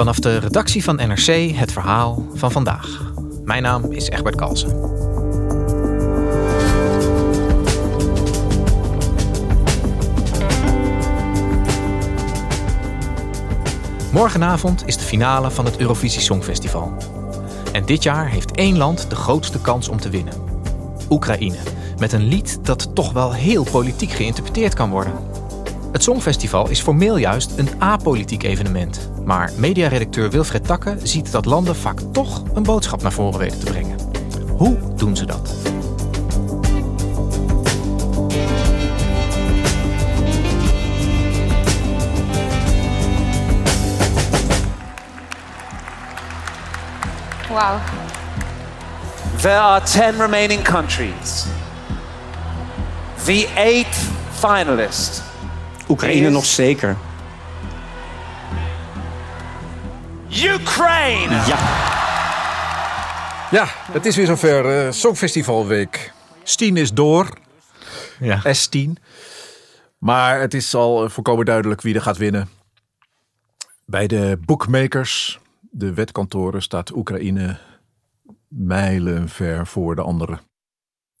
Vanaf de redactie van NRC het verhaal van vandaag. Mijn naam is Egbert Kalsen. Morgenavond is de finale van het Eurovisie Songfestival. En dit jaar heeft één land de grootste kans om te winnen. Oekraïne, met een lied dat toch wel heel politiek geïnterpreteerd kan worden. Het Songfestival is formeel juist een apolitiek evenement. Maar mediaredacteur Wilfred Takke ziet dat landen vaak toch een boodschap naar voren weten te brengen. Hoe doen ze dat? Wow. There are 10 remaining countries. The eighth finalist. Oekraïne is nog zeker. Ukraine! Ja. Ja, het is weer zover. eh Songfestivalweek. Stien is door. Ja. S10. Maar het is al eh, volkomen duidelijk wie er gaat winnen. Bij de bookmakers, de wetkantoren, staat Oekraïne mijlenver voor de anderen.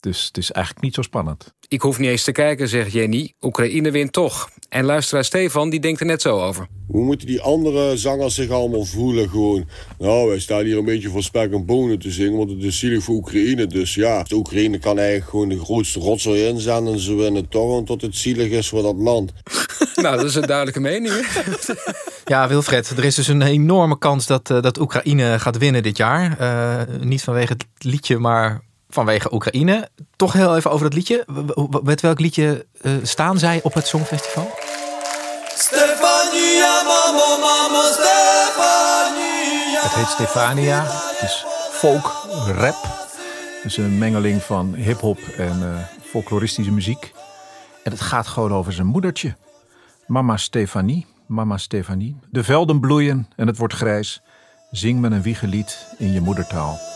Dus het is eigenlijk niet zo spannend. Ik hoef niet eens te kijken, zegt Jenny. Oekraïne wint toch. En luisteraar Stefan, die denkt er net zo over. Hoe moeten die andere zangers zich allemaal voelen? Gewoon, nou, wij staan hier een beetje voor spek en bonen te zingen, want het is zielig voor Oekraïne. Dus ja, de Oekraïne kan eigenlijk gewoon de grootste rotzooi inzenden en ze winnen toch, omdat het zielig is voor dat land. nou, dat is een duidelijke mening. hè? Ja, Wilfred, er is dus een enorme kans dat, eh, dat Oekraïne gaat winnen dit jaar. Eh, niet vanwege het liedje, maar vanwege Oekraïne. Toch heel even over dat liedje. Met welk liedje eh, staan zij op het Songfestival? Het heet Stefania. Het is folk, rap. Het is een mengeling van hip-hop en eh, folkloristische muziek. En het gaat gewoon over zijn moedertje. Mama Stefanie. Mama Stefanie. De velden bloeien en het wordt grijs. Zing me een wiegelied in je moedertaal.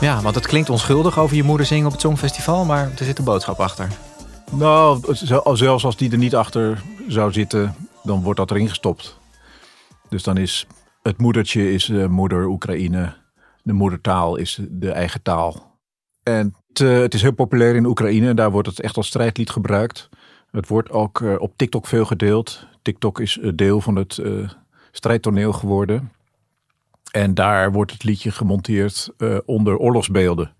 Ja, want het klinkt onschuldig over je moeder zingen op het Songfestival, maar er zit een boodschap achter. Nou, zelfs als die er niet achter zou zitten, dan wordt dat erin gestopt. Dus dan is het moedertje is eh, moeder Oekraïne. De moedertaal is de eigen taal. En het, eh, het is heel populair in Oekraïne. Daar wordt het echt als strijdlied gebruikt. Het wordt ook eh, op TikTok veel gedeeld. TikTok is een deel van het eh, strijdtoneel geworden. En daar wordt het liedje gemonteerd eh, onder oorlogsbeelden.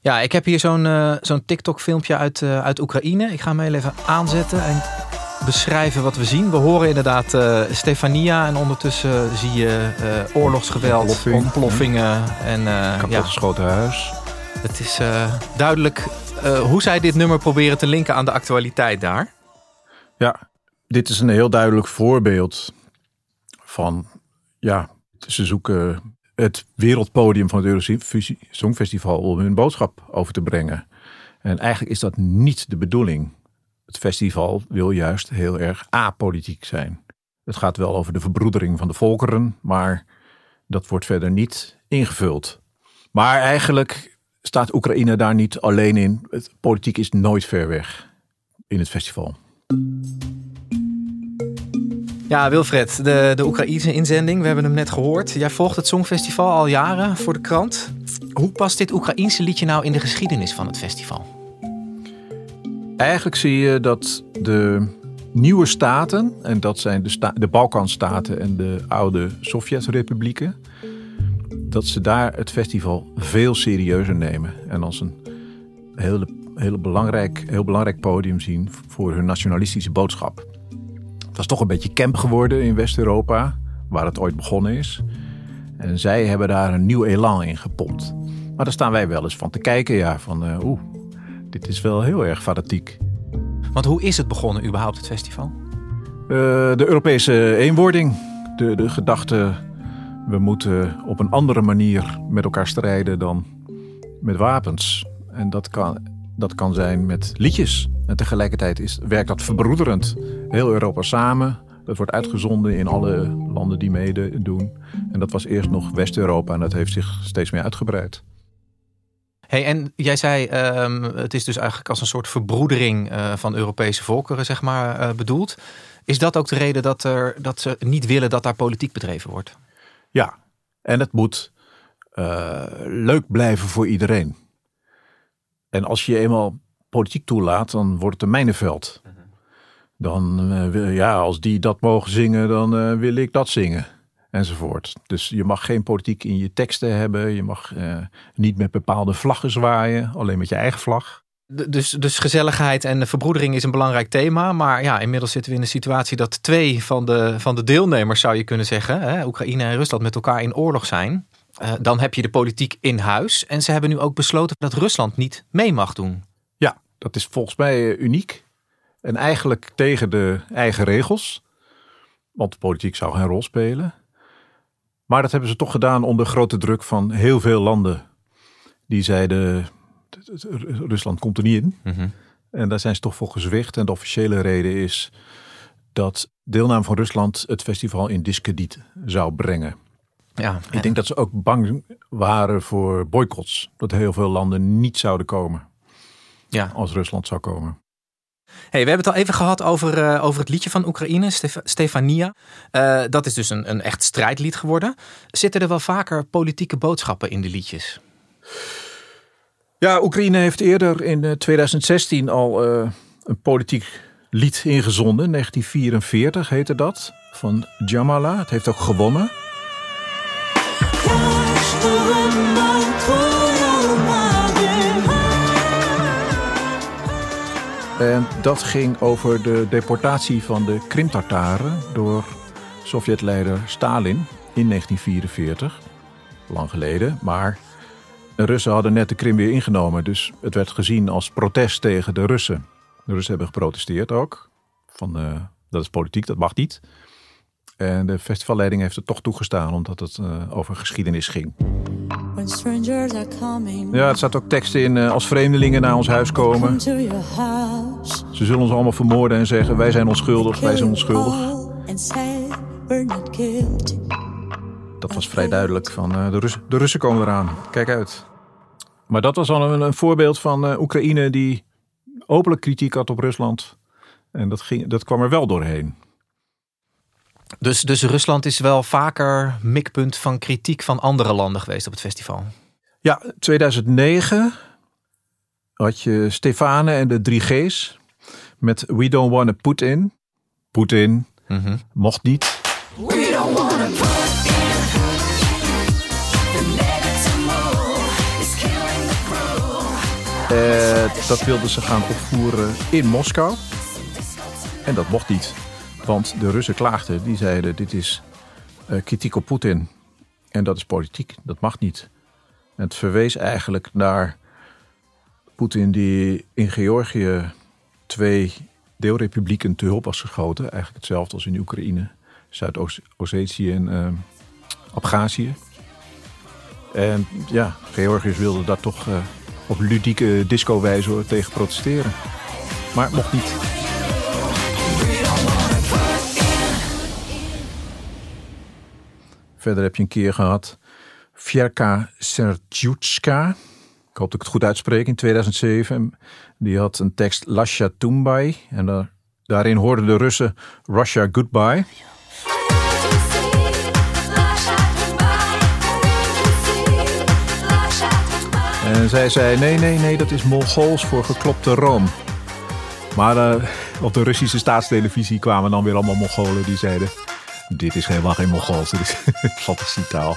Ja, ik heb hier zo'n eh, zo'n TikTok-filmpje uit, eh, uit Oekraïne. Ik ga hem heel even aanzetten en beschrijven wat we zien. We horen inderdaad Stefania en ondertussen zie je oorlogsgeweld, Ontploffing. ontploffingen. En eh, Kapot ja, huis. het is duidelijk hoe zij dit nummer proberen te linken aan de actualiteit daar. Ja, dit is een heel duidelijk voorbeeld van, ja, ze zoeken het wereldpodium van het Eurovisie Songfestival om hun boodschap over te brengen. En eigenlijk is dat niet de bedoeling. Het festival wil juist heel erg apolitiek zijn. Het gaat wel over de verbroedering van de volkeren, maar dat wordt verder niet ingevuld. Maar eigenlijk staat Oekraïne daar niet alleen in. Het, politiek is nooit ver weg in het festival. Ja, Wilfred, de, de Oekraïnse inzending, we hebben hem net gehoord. Jij volgt het Songfestival al jaren voor de krant. Hoe past dit Oekraïense liedje nou in de geschiedenis van het festival? Eigenlijk zie je dat de nieuwe staten, en dat zijn de, de Balkanstaten en de oude Sovjetrepublieken, dat ze daar het festival veel serieuzer nemen en als een hele, hele belangrijk, heel belangrijk podium zien voor hun nationalistische boodschap. Het was toch een beetje camp geworden in West-Europa, waar het ooit begonnen is. En zij hebben daar een nieuw elan in gepompt. Maar daar staan wij wel eens van te kijken, ja, van uh, oeh, dit is wel heel erg fanatiek. Want hoe is het begonnen überhaupt, het festival? Uh, de Europese eenwording, de, de gedachte, we moeten op een andere manier met elkaar strijden dan met wapens. En dat kan, dat kan zijn met liedjes. En tegelijkertijd is, werkt dat verbroederend. Heel Europa samen. Dat wordt uitgezonden in alle landen die meedoen. En dat was eerst nog West-Europa en dat heeft zich steeds meer uitgebreid. Hey, en jij zei, um, het is dus eigenlijk als een soort verbroedering uh, van Europese volkeren, zeg maar, uh, bedoeld. Is dat ook de reden dat, er, dat ze niet willen dat daar politiek bedreven wordt? Ja, en het moet uh, leuk blijven voor iedereen. En als je eenmaal politiek toelaat, dan wordt het een mijnenveld. Dan, uh, ja, als die dat mogen zingen, dan uh, wil ik dat zingen. Enzovoort. Dus je mag geen politiek in je teksten hebben. Je mag uh, niet met bepaalde vlaggen zwaaien. Alleen met je eigen vlag. Dus, dus gezelligheid en verbroedering is een belangrijk thema. Maar ja, inmiddels zitten we in een situatie dat twee van de, van de deelnemers, zou je kunnen zeggen, hè, Oekraïne en Rusland, met elkaar in oorlog zijn. Uh, dan heb je de politiek in huis. En ze hebben nu ook besloten dat Rusland niet mee mag doen. Ja, dat is volgens mij uniek. En eigenlijk tegen de eigen regels. Want de politiek zou geen rol spelen. Maar dat hebben ze toch gedaan onder grote druk van heel veel landen. Die zeiden, Rusland komt er niet in. Mm -hmm. En daar zijn ze toch voor gezwicht. En de officiële reden is dat deelname van Rusland het festival in discrediet zou brengen. Ja, ik denk dat ze ook bang waren voor boycotts. Dat heel veel landen niet zouden komen. Ja. Als Rusland zou komen. Hey, we hebben het al even gehad over, uh, over het liedje van Oekraïne, Stef Stefania. Uh, dat is dus een, een echt strijdlied geworden. Zitten er wel vaker politieke boodschappen in de liedjes? Ja, Oekraïne heeft eerder in 2016 al uh, een politiek lied ingezonden. 1944 heette dat, van Jamala. Het heeft ook gewonnen. En dat ging over de deportatie van de Krim-Tartaren door Sovjetleider Stalin in 1944. Lang geleden, maar de Russen hadden net de Krim weer ingenomen. Dus het werd gezien als protest tegen de Russen. De Russen hebben geprotesteerd ook. Van, uh, dat is politiek, dat mag niet. En de festivalleiding heeft het toch toegestaan, omdat het uh, over geschiedenis ging. Ja, het staat ook teksten in uh, als vreemdelingen naar ons huis komen. Ze zullen ons allemaal vermoorden en zeggen wij zijn onschuldig, wij zijn onschuldig. Dat was vrij duidelijk van uh, de, Russen, de Russen komen eraan, kijk uit. Maar dat was al een, een voorbeeld van Oekraïne die openlijk kritiek had op Rusland. En dat, ging, dat kwam er wel doorheen. Dus, dus Rusland is wel vaker mikpunt van kritiek van andere landen geweest op het festival. Ja, 2009 had je Stefane en de 3G's met We Don't Wanna Put In. Poetin mm -hmm. mocht niet. We don't wanna put in. Uh, dat wilden ze gaan opvoeren in Moskou. En dat mocht niet. Want de Russen klaagden, die zeiden dit is uh, kritiek op Poetin. En dat is politiek, dat mag niet. Het verwees eigenlijk naar Poetin die in Georgië twee deelrepublieken te hulp was geschoten. Eigenlijk hetzelfde als in Oekraïne, Zuid-Ossetië en uh, Abhazie. En ja, Georgiërs wilden daar toch uh, op ludieke disco-wijze tegen protesteren. Maar mocht niet. Verder heb je een keer gehad Fjerka Sertjutska. Ik hoop dat ik het goed uitspreek, in 2007. Die had een tekst Lasha Tumbai. En daar, daarin hoorden de Russen Russia Goodbye. En zij zei, nee, nee, nee, dat is Mongols voor geklopte room. Maar uh, op de Russische staatstelevisie kwamen dan weer allemaal Mongolen die zeiden... Dit is helemaal geen Mongols, dit is fantasietaal.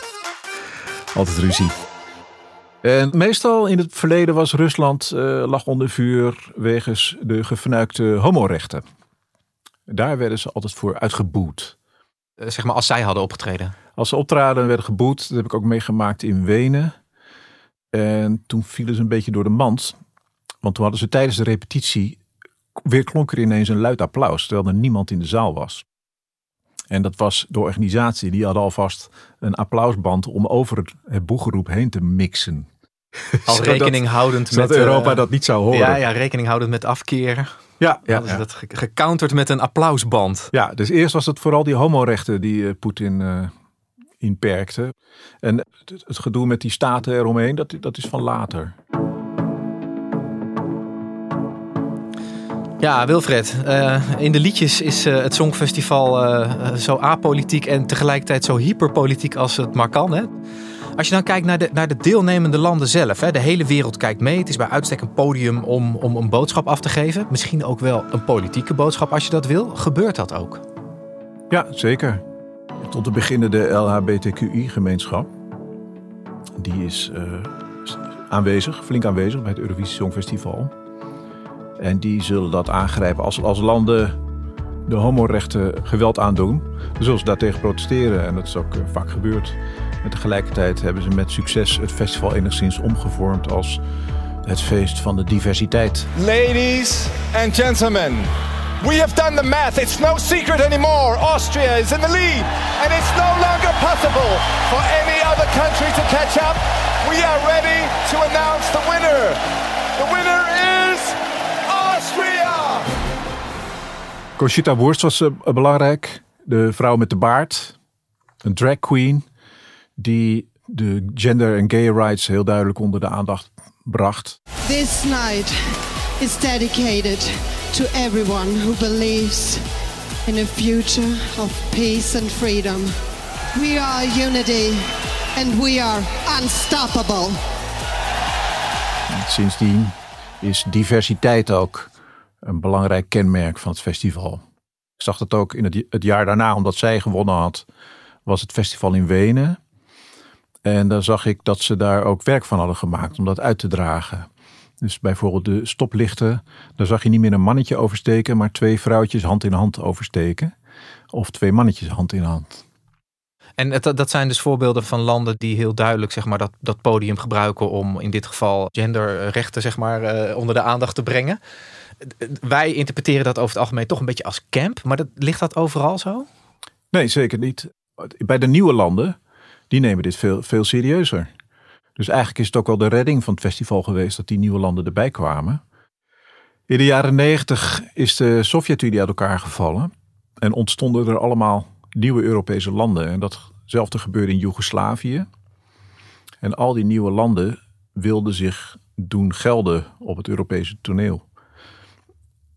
Altijd ruzie. En meestal in het verleden was Rusland uh, lag onder vuur wegens de gefnuikte homorechten. Daar werden ze altijd voor uitgeboet. Eh, zeg maar als zij hadden opgetreden. Als ze optraden en werden geboet, dat heb ik ook meegemaakt in Wenen. En toen vielen ze een beetje door de mand. Want toen hadden ze tijdens de repetitie, weer klonk er ineens een luid applaus, terwijl er niemand in de zaal was. En dat was de organisatie, die hadden alvast een applausband om over het, boegeroep heen te mixen. Al Zodat- rekening houdend Zodat met... eh, Europa dat niet zou horen. Ja, ja, rekening houdend met afkeren. ja, ja, dat ge- gecounterd met een applausband. Ja, dus eerst was het vooral die homorechten die eh, Poetin eh, inperkte. En het, het gedoe met die staten eromheen, dat, dat is van later. Ja, Wilfred, eh, in de liedjes is eh, het Songfestival eh, zo apolitiek en tegelijkertijd zo hyperpolitiek als het maar kan. Hè? Als je dan kijkt naar de, naar de deelnemende landen zelf, hè, de hele wereld kijkt mee. Het is bij uitstek een podium om, om een boodschap af te geven. Misschien ook wel een politieke boodschap als je dat wil. Gebeurt dat ook? Ja, zeker. Tot te beginnen de LHBTQI-gemeenschap. Die is aanwezig, flink aanwezig bij het Eurovisie Songfestival. En die zullen dat aangrijpen als, als landen de homorechten geweld aandoen. Dan zullen ze daartegen protesteren en dat is ook eh, vaak gebeurd. En tegelijkertijd hebben ze met succes het festival enigszins omgevormd als het feest van de diversiteit. Ladies and gentlemen, we have done the math. It's no secret anymore. Austria is in the lead, and it's no longer possible for any other country to catch up. We are ready to announce the winner. The winner Conchita Wurst was eh, belangrijk. De vrouw met de baard. Een drag queen. Die de gender en gay rights heel duidelijk onder de aandacht bracht. This night is dedicated to everyone who believes in a future of peace and freedom. We are unity and we are unstoppable. Sindsdien is diversiteit ook een belangrijk kenmerk van het festival. Ik zag dat ook in het, het jaar daarna, omdat zij gewonnen had, was het festival in Wenen. En daar zag ik dat ze daar ook werk van hadden gemaakt om dat uit te dragen. Dus bijvoorbeeld de stoplichten, daar zag je niet meer een mannetje oversteken, maar twee vrouwtjes hand in hand oversteken. Of twee mannetjes hand in hand. En dat zijn dus voorbeelden van landen die heel duidelijk zeg maar, dat, dat podium gebruiken om in dit geval genderrechten zeg maar, eh, onder de aandacht te brengen. Wij interpreteren dat over het algemeen toch een beetje als camp, maar dat, ligt dat overal zo? Nee, zeker niet. Bij de nieuwe landen, die nemen dit veel, veel serieuzer. Dus eigenlijk is het ook wel de redding van het festival geweest dat die nieuwe landen erbij kwamen. In de jaren negentig is de Sovjet-Unie uit elkaar gevallen en ontstonden er allemaal nieuwe Europese landen. En datzelfde gebeurde in Joegoslavië. En al die nieuwe landen wilden zich doen gelden op het Europese toneel.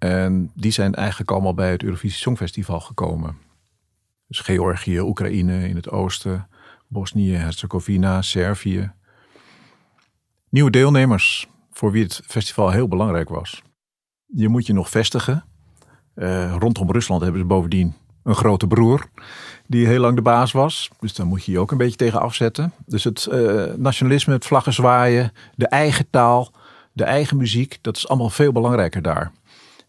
En die zijn eigenlijk allemaal bij het Eurovisie Songfestival gekomen. Dus Georgië, Oekraïne in het oosten, Bosnië, Herzegovina, Servië. Nieuwe deelnemers voor wie het festival heel belangrijk was. Je moet je nog vestigen. Eh, rondom Rusland hebben ze bovendien een grote broer die heel lang de baas was. Dus daar moet je je ook een beetje tegen afzetten. Dus het eh, nationalisme, het vlaggen zwaaien, de eigen taal, de eigen muziek, dat is allemaal veel belangrijker daar.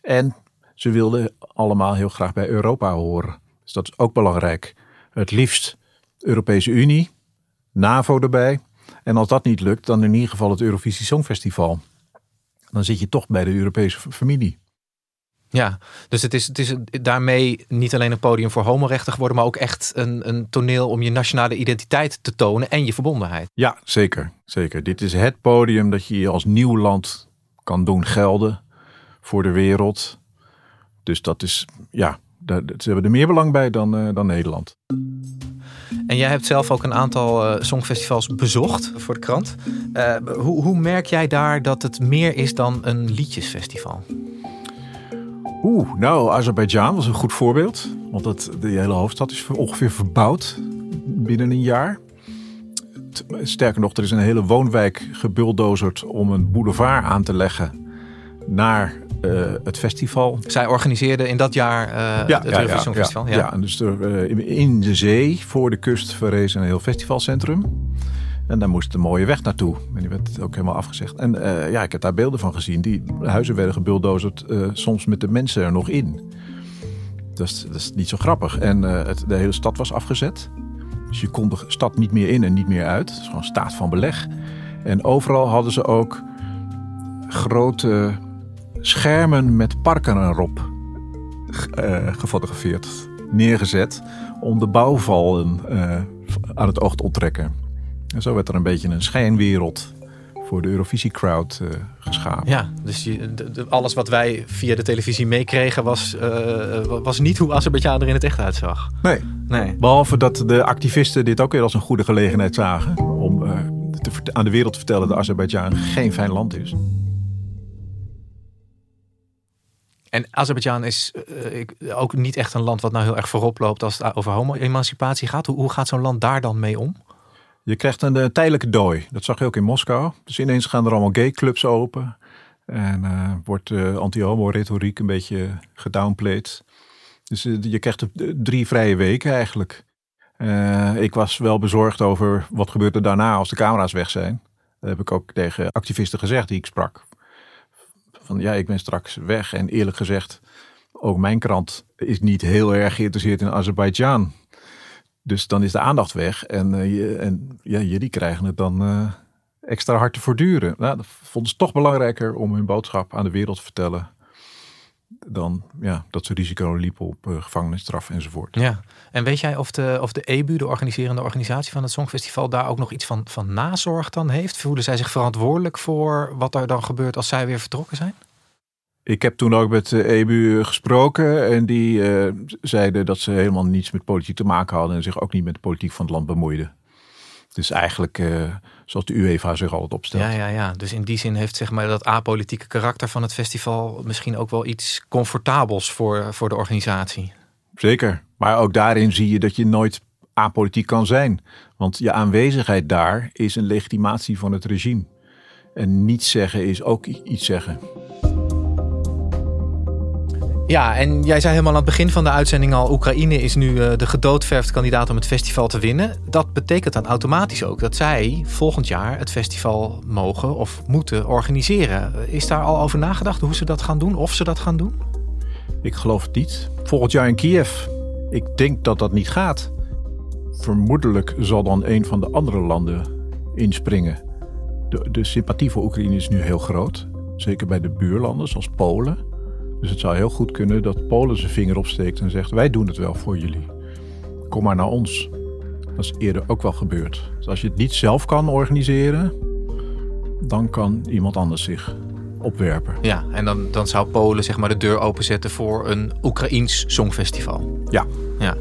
En ze wilden allemaal heel graag bij Europa horen. Dus dat is ook belangrijk. Het liefst Europese Unie, NAVO erbij. En als dat niet lukt, dan in ieder geval het Eurovisie Songfestival. Dan zit je toch bij de Europese familie. Ja, dus het is, het is daarmee niet alleen een podium voor homorechten geworden, maar ook echt een, een toneel om je nationale identiteit te tonen en je verbondenheid. Ja, zeker. zeker. Dit is het podium dat je je als nieuw land kan doen gelden voor de wereld. Dus dat is, ja, daar, ze hebben er meer belang bij dan, eh, dan Nederland. En jij hebt zelf ook een aantal eh, songfestivals bezocht voor de krant. Eh, hoe, hoe merk jij daar dat het meer is dan een liedjesfestival? Oeh, nou, Azerbeidzjan was een goed voorbeeld. Want dat, de hele hoofdstad is ongeveer verbouwd binnen een jaar. Sterker nog, er is een hele woonwijk gebuldozerd om een boulevard aan te leggen naar eh, het festival. Zij organiseerden in dat jaar eh, het Eurovisie Songfestival. Ja, ja. en dus er, eh, in- de zee voor de kust verrees een heel festivalcentrum. En daar moest een mooie weg naartoe. En die werd ook helemaal afgezegd. En ja, ik heb daar beelden van gezien. Die huizen werden gebulldozerd, soms met de mensen er nog in. Dat is, dat is niet zo grappig. En het, de hele stad was afgezet. Dus je kon de stad niet meer in en niet meer uit. Het is gewoon staat van beleg. En overal hadden ze ook grote schermen met parken erop uh, gefotografeerd, neergezet. Om de bouwvallen uh, aan het oog te onttrekken. En zo werd er een beetje een schijnwereld voor de Eurovisie-crowd uh, geschapen. Ja, dus je, de, alles wat wij via de televisie meekregen was, was niet hoe Azerbeidzjan er in het echt uitzag. Nee. nee. Behalve dat de activisten dit ook weer als een goede gelegenheid zagen om te, aan de wereld te vertellen dat Azerbeidzjan geen fijn land is. En Azerbeidzjan is uh, ook niet echt een land wat nou heel erg voorop loopt als het over homo-emancipatie gaat. Hoe, hoe gaat zo'n land daar dan mee om? Je krijgt een, een, tijdelijke dooi. Dat zag je ook in Moskou. Dus ineens gaan er allemaal gay-clubs open. En uh, wordt anti-homo-retoriek een beetje gedownplayed. Dus je krijgt drie vrije weken eigenlijk. ik was wel bezorgd over wat gebeurt er daarna als de camera's weg zijn. Dat heb ik ook tegen activisten gezegd die ik sprak van ja, ik ben straks weg. En eerlijk gezegd, ook mijn krant is niet heel erg geïnteresseerd in Azerbeidzjan. Dus dan is de aandacht weg en, uh, en ja, jullie krijgen het dan uh, extra hard te voortduren. Nou, dat vonden ze toch belangrijker om hun boodschap aan de wereld te vertellen dan ja, dat ze risico liepen op uh, gevangenisstraf enzovoort. Ja, en weet jij of de, of de EBU, de organiserende organisatie van het Songfestival, daar ook nog iets van, van nazorg dan heeft? Voelen zij zich verantwoordelijk voor wat er dan gebeurt als zij weer vertrokken zijn? Ik heb toen ook met de EBU gesproken en die uh, zeiden dat ze helemaal niets met politiek te maken hadden en zich ook niet met de politiek van het land bemoeiden. Dus eigenlijk uh, zoals de UEFA zich altijd opstelt. Ja, ja, ja. Dus in die zin heeft zeg maar, dat apolitieke karakter van het festival misschien ook wel iets comfortabels voor, voor de organisatie. Zeker. Maar ook daarin zie je dat je nooit apolitiek kan zijn. Want je aanwezigheid daar is een legitimatie van het regime. En niets zeggen is ook iets zeggen. Ja, en jij zei helemaal aan het begin van de uitzending al: Oekraïne is nu uh, de gedoodverfde kandidaat om het festival te winnen. Dat betekent dan automatisch ook dat zij volgend jaar het festival mogen of moeten organiseren. Is daar al over nagedacht hoe ze dat gaan doen, of ze dat gaan doen? Ik geloof niet. Volgend jaar in Kiev. Ik denk dat dat niet gaat. Vermoedelijk zal dan een van de andere landen inspringen. De, de sympathie voor Oekraïne is nu heel groot. Zeker bij de buurlanden zoals Polen. Dus het zou heel goed kunnen dat Polen zijn vinger opsteekt en zegt: Wij doen het wel voor jullie. Kom maar naar ons. Dat is eerder ook wel gebeurd. Dus als je het niet zelf kan organiseren, dan kan iemand anders zich opwerpen. Ja, en dan, dan zou Polen zeg maar de deur openzetten voor een Oekraïens songfestival. Ja. ja.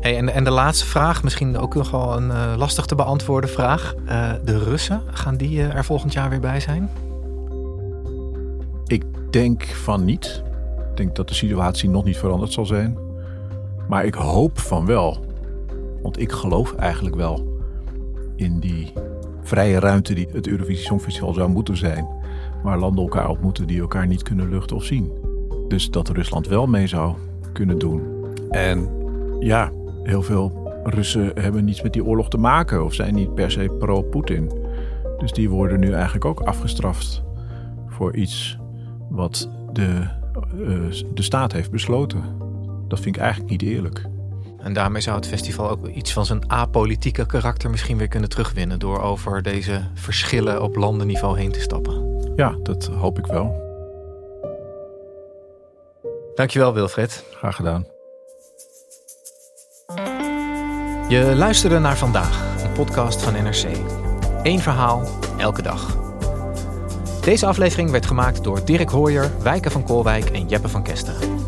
Hey, en, en de laatste vraag, misschien ook nog wel een uh, lastig te beantwoorden vraag. Uh, de Russen, gaan die uh, er volgend jaar weer bij zijn? Ik denk van niet. Ik denk dat de situatie nog niet veranderd zal zijn. Maar ik hoop van wel. Want ik geloof eigenlijk wel in die vrije ruimte die het Eurovisie Songfestival zou moeten zijn. Waar landen elkaar ontmoeten die elkaar niet kunnen luchten of zien. Dus dat Rusland wel mee zou kunnen doen. En ja, heel veel Russen hebben niets met die oorlog te maken of zijn niet per se pro-Poetin. Dus die worden nu eigenlijk ook afgestraft voor iets wat de de staat heeft besloten. Dat vind ik eigenlijk niet eerlijk. En daarmee zou het festival ook iets van zijn apolitieke karakter misschien weer kunnen terugwinnen. door over deze verschillen op landenniveau heen te stappen. Ja, dat hoop ik wel. Dankjewel, Wilfred. Graag gedaan. Je luisterde naar vandaag, een podcast van NRC. Eén verhaal, elke dag. Deze aflevering werd gemaakt door Dirk Hooyer, Wijken van Koolwijk en Jeppe van Kesteren.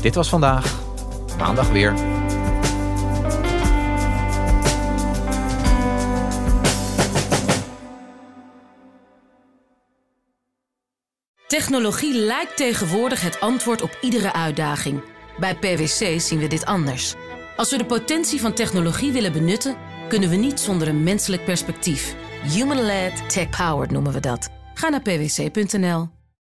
Dit was vandaag, maandag weer. Technologie lijkt tegenwoordig het antwoord op iedere uitdaging. Bij PwC zien we dit anders. Als we de potentie van technologie willen benutten, kunnen we niet zonder een menselijk perspectief. Human-led, tech-powered noemen we dat. Ga naar pwc.nl.